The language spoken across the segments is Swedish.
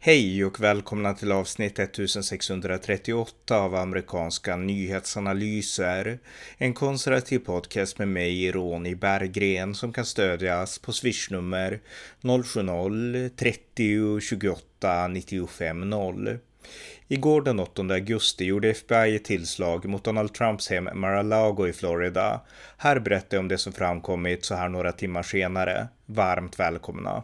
Hej och välkomna till avsnitt 1638 av amerikanska nyhetsanalyser. En konservativ podcast med mig, Ronny Berggren, som kan stödjas på swishnummer 070-30 28 95 0. Igår den 8 augusti gjorde FBI ett tillslag mot Donald Trumps hem Mar-a-Lago i Florida. Här berättar jag om det som framkommit så här några timmar senare. Varmt välkomna!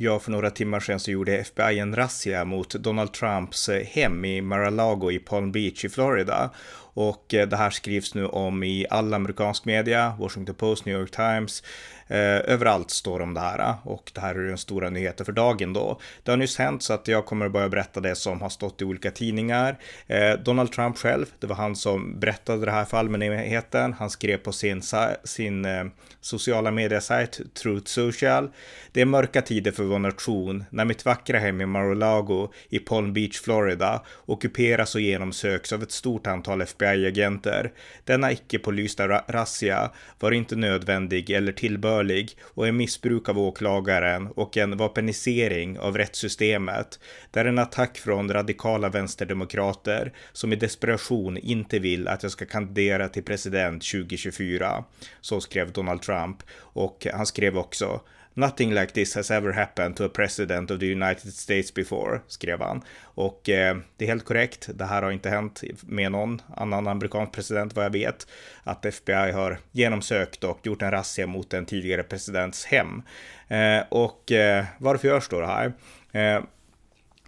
Ja, för några timmar sedan så gjorde FBI en razzia mot Donald Trumps eh, hem i Mar-a-Lago i Palm Beach i Florida. Och eh, det här skrivs nu om i all amerikansk media, Washington Post, New York Times, Eh, överallt står om det här eh, och det här är den stora nyheten för dagen då. Det har nyss hänt så att jag kommer att börja berätta det som har stått i olika tidningar. Eh, Donald Trump själv, det var han som berättade det här för allmänheten. Han skrev på sin, sin eh, sociala mediesajt Truth Social. Det är mörka tider för vår nation när mitt vackra hem i Mar-a-Lago i Palm Beach, Florida ockuperas och genomsöks av ett stort antal FBI FBI-agenter. Denna icke pålysta razzia var inte nödvändig eller tillbörlig och en missbruk av åklagaren och en vapenisering av rättssystemet. Det är en attack från radikala vänsterdemokrater som i desperation inte vill att jag ska kandidera till president 2024. Så skrev Donald Trump och han skrev också Nothing like this has ever happened to a president of the United States before, skrev han. Och eh, det är helt korrekt. Det här har inte hänt med någon annan amerikansk president vad jag vet. Att FBI har genomsökt och gjort en razzia mot en tidigare presidents hem. Eh, och eh, varför görs då det här? Eh,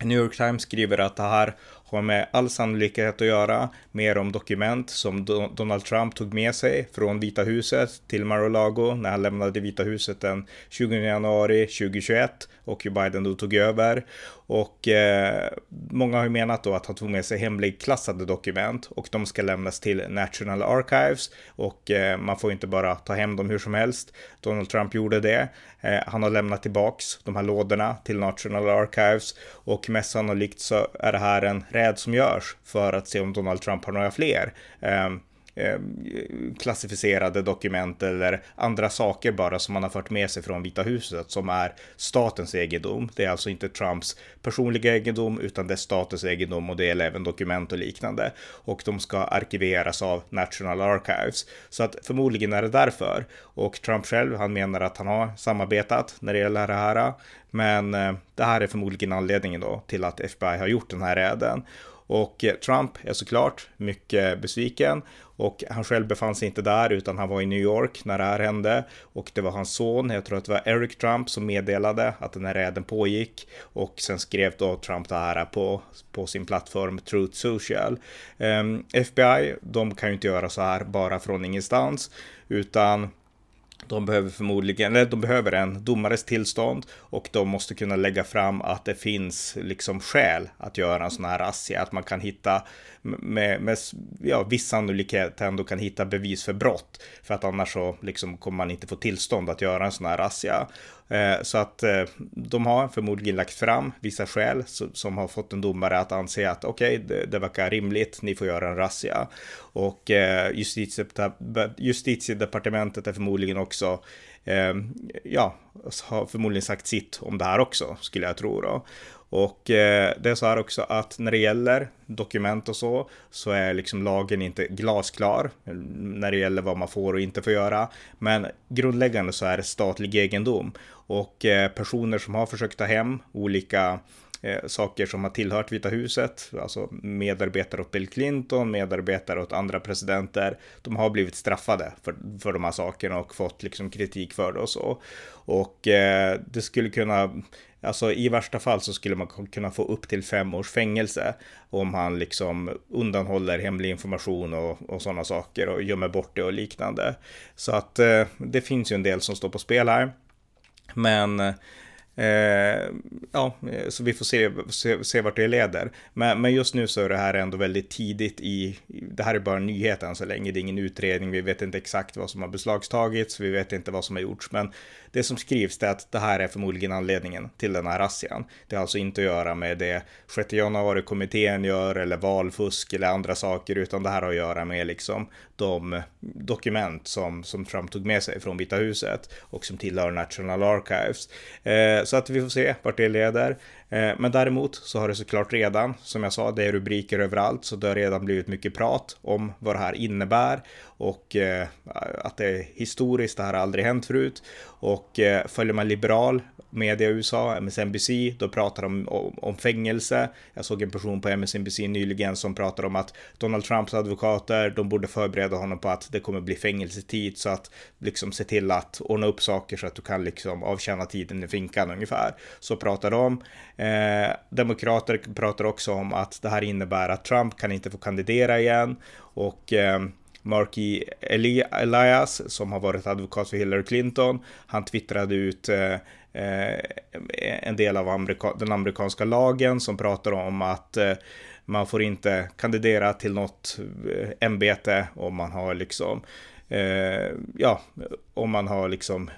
New York Times skriver att det här har med all sannolikhet att göra mer om dokument som Donald Trump tog med sig från Vita huset till Mar-a-Lago när han lämnade Vita huset den 20 januari 2021 och Biden då tog över. Och eh, många har ju menat då att han tog med sig hemligklassade dokument och de ska lämnas till National Archives och eh, man får inte bara ta hem dem hur som helst. Donald Trump gjorde det. Eh, han har lämnat tillbaks de här lådorna till National Archives och mest sannolikt så är det här en räd som görs för att se om Donald Trump har några fler. Eh, eh, klassificerade dokument eller andra saker bara som man har fört med sig från Vita huset som är statens egendom. Det är alltså inte Trumps personliga egendom utan det är statens egendom och det gäller även dokument och liknande. Och de ska arkiveras av National Archives. Så att förmodligen är det därför. Och Trump själv, han menar att han har samarbetat när det gäller det här. Men eh, det här är förmodligen anledningen då till att FBI har gjort den här räden. Och eh, Trump är såklart mycket besviken. Och han själv befann sig inte där utan han var i New York när det här hände. Och det var hans son, jag tror att det var Eric Trump som meddelade att den här räden pågick. Och sen skrev då Trump det här på, på sin plattform Truth Social. Ehm, um, FBI, de kan ju inte göra så här bara från ingenstans utan de behöver förmodligen, eller de behöver en domares tillstånd och de måste kunna lägga fram att det finns liksom skäl att göra en sån här razzia, att man kan hitta med, med ja, viss sannolikhet ändå kan hitta bevis för brott. För att annars så liksom kommer man inte få tillstånd att göra en sån här razzia. Eh, så att eh, de har förmodligen lagt fram vissa skäl som har fått en domare att anse att okej, okay, det, det verkar rimligt, ni får göra en razzia. Och eh, justitiedepartementet är förmodligen också Eh, ja, har förmodligen sagt sitt om det här också, skulle jag tro. Då. Och eh, det är så här också att när det gäller dokument och så, så är liksom lagen inte glasklar mm, när det gäller vad man får och inte får göra. Men grundläggande så är det statlig egendom och eh, personer som har försökt ta hem olika eh, saker som har tillhört Vita huset, alltså medarbetare åt Bill Clinton, medarbetare åt andra presidenter, de har blivit straffade för, för de här sakerna och fått liksom kritik för det och så. Och eh, det skulle kunna Alltså i värsta fall så skulle man kunna få upp till fem års fängelse om han liksom undanhåller hemlig information och, och sådana saker och gömmer bort det och liknande. Så att eh, det finns ju en del som står på spel här. Men Eh, Eh, ja, så vi får se, se, se vart det leder. Men, men just nu så är det här ändå väldigt tidigt i, det här är bara nyheten så länge, det är ingen utredning, vi vet inte exakt vad som har beslagtagits, vi vet inte vad som har gjorts, men det som skrivs är att det här är förmodligen anledningen till den här razzian. Det har alltså inte att göra med det 6 januari-kommittén gör eller valfusk eller andra saker, utan det här har att göra med liksom de dokument som, som Trump tog med sig från Vita huset och som tillhör National Archives. Eh, Eh, så att vi får se vart det leder. Eh, men däremot så har det såklart redan, som jag sa, det är rubriker överallt, så det har redan blivit mycket prat om vad det här innebär och eh, att det är historiskt, det här har aldrig hänt förut. Och eh, följer man liberal media i USA, MSNBC, då pratar de om, om fängelse. Jag såg en person på MSNBC nyligen som pratade om att Donald Trumps advokater, de borde förbereda honom på att det kommer bli fängelsetid så att liksom se till att ordna upp saker så att du kan liksom avtjäna tiden i finkan ungefär. Så pratar de. Eh, demokrater pratar också om att det här innebär att Trump kan inte få kandidera igen. Och eh, Marky e. Elias, som har varit advokat för Hillary Clinton, han twittrade ut eh, eh, en del av amerika den amerikanska lagen som pratar om att eh, man får inte kandidera till något eh, ämbete om man har liksom eh, ja, om man har liksom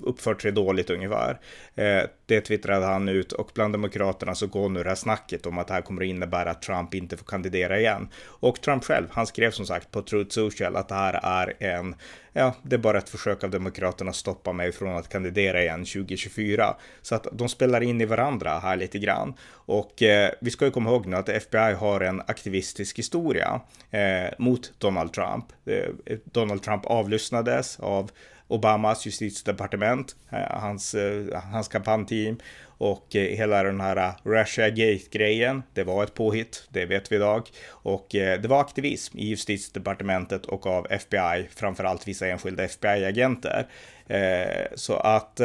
uppfört sig dåligt ungefär. Eh, det twittrade han ut och bland demokraterna så går nu det här snacket om att det här kommer att innebära att Trump inte får kandidera igen. Och Trump själv, han skrev som sagt på Truth Social att det här är en ja, det är bara ett försök av Demokraterna att stoppa mig från att kandidera igen 2024. Så att de spelar in i varandra här lite grann. Och eh, vi ska ju komma ihåg nu att FBI har en aktivistisk historia eh, mot Donald Trump. Eh, Donald Trump avlyssnades av Obamas justitiedepartement, eh, hans, eh, hans kampanjteam och eh, hela den här Russia Gate-grejen, det var ett påhitt, det vet vi idag. Och det var aktivism i justitiedepartementet och av FBI, framförallt vissa enskilda FBI-agenter. Så att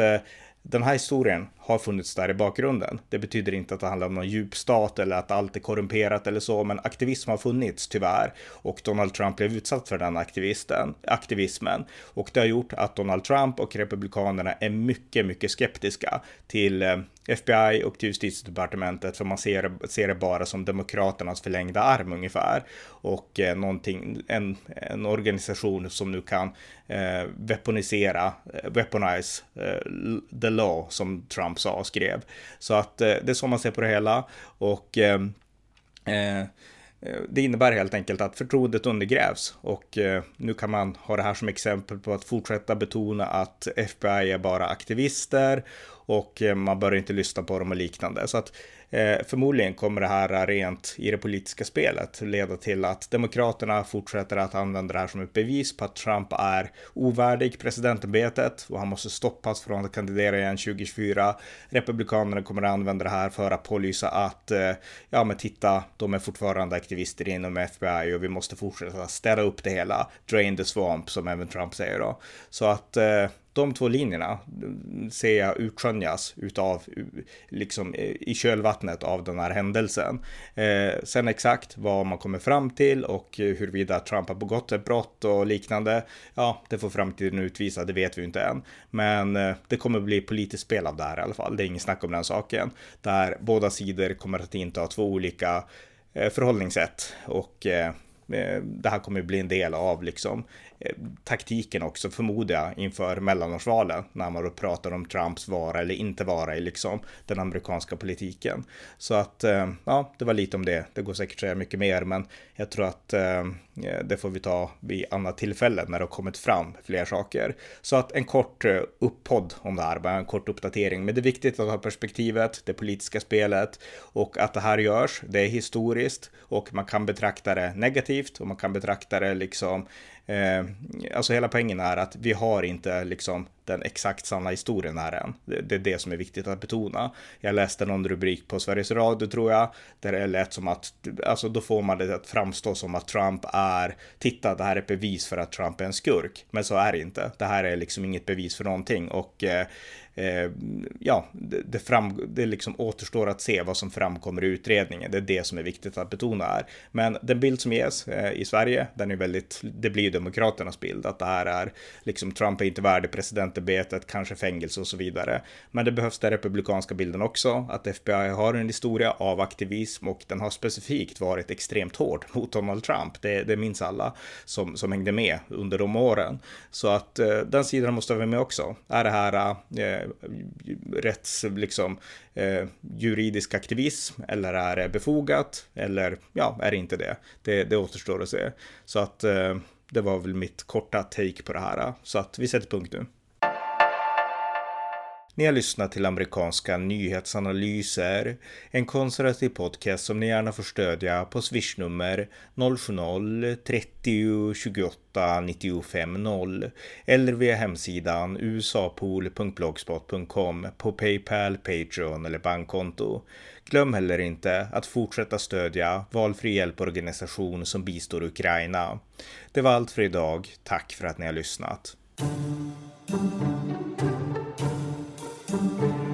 den här historien har funnits där i bakgrunden. Det betyder inte att det handlar om någon djupstat eller att allt är korrumperat eller så, men aktivism har funnits tyvärr. Och Donald Trump blev utsatt för den aktivisten, aktivismen. Och det har gjort att Donald Trump och republikanerna är mycket, mycket skeptiska till eh, FBI och till justitiedepartementet för man ser, ser det bara som demokraternas förlängda arm ungefär. Och eh, någonting, en, en organisation som nu kan eh, weaponisera, eh, weaponize eh, the law som Trump sa och skrev. Så att eh, det är så man ser på det hela och ehm, eh, eh, det innebär helt enkelt att förtroendet undergrävs och eh, nu kan man ha det här som exempel på att fortsätta betona att FBI är bara aktivister och eh, man bör inte lyssna på dem och liknande. Så att Eh, förmodligen kommer det här rent i det politiska spelet leda till att Demokraterna fortsätter att använda det här som ett bevis på att Trump är ovärdig presidentämbetet och han måste stoppas från att kandidera igen 2024. Republikanerna kommer att använda det här för att pålysa att eh, ja, men titta, de är fortfarande aktivister inom FBI och vi måste fortsätta städa upp det hela. Drain the swamp som även Trump säger då. Så att eh, de två linjerna ser jag utskönjas utav, liksom eh, i kölvattnet av den här händelsen. Eh, sen exakt vad man kommer fram till och huruvida Trump har begått ett brott och liknande, ja, det får framtiden utvisa, det vet vi inte än. Men eh, det kommer bli politiskt spel av det här i alla fall, det är ingen snack om den saken. Där båda sidor kommer att inta två olika eh, förhållningssätt och eh, eh det här kommer bli en del av liksom taktiken också förmodar jag inför mellanårsvalen när man då pratar om Trumps vara eller inte vara i liksom den amerikanska politiken. Så att eh, ja, det var lite om det. Det går säkert att säga mycket mer, men jag tror att eh, det får vi ta vid annat tillfälle när det har kommit fram fler saker. Så att en kort eh, uppodd om det här, bara en kort uppdatering. Men det är viktigt att ha perspektivet, det politiska spelet och att det här görs. Det är historiskt och man kan betrakta det negativt och man kan betrakta det liksom Eh, alltså hela poängen är att vi har inte liksom den exakt sanna historien är än. Det, det, är det som är viktigt att betona. Jag läste någon rubrik på Sveriges Radio tror jag, där det lät som att, alltså då får man det att framstå som att Trump är, titta det här är ett bevis för att Trump är en skurk. Men så är det inte. Det här är liksom inget bevis för någonting och eh, eh, ja, det, det, fram, det liksom återstår att se vad som framkommer i utredningen. Det är det som är viktigt att betona här. Men den bild som ges eh, i Sverige, den är väldigt, det blir ju Demokraternas bild att det här är liksom Trump är inte värdig president presidentämbetet, kanske fängelse och så vidare. Men det behövs den republikanska bilden också, att FBI har en historia av aktivism och den har specifikt varit extremt hård mot Donald Trump. Det, det minns alla som, som hängde med under de åren. Så att eh, den sidan måste vi med också. Är det här eh, rätts, liksom, eh, juridisk aktivism eller är det befogat eller ja, är det inte det? Det, det återstår att se. Så att eh, det var väl mitt korta take på det här. Så att vi sätter punkt nu. Ni har lyssnat till amerikanska nyhetsanalyser, en konservativ podcast som ni gärna får stödja på swishnummer 070-30 28 95 0 eller via hemsidan usapool.blogspot.com på Paypal, Patreon eller bankkonto. Glöm heller inte att fortsätta stödja valfri hjälporganisation som bistår Ukraina. Det var allt för idag. Tack för att ni har lyssnat. Thank you.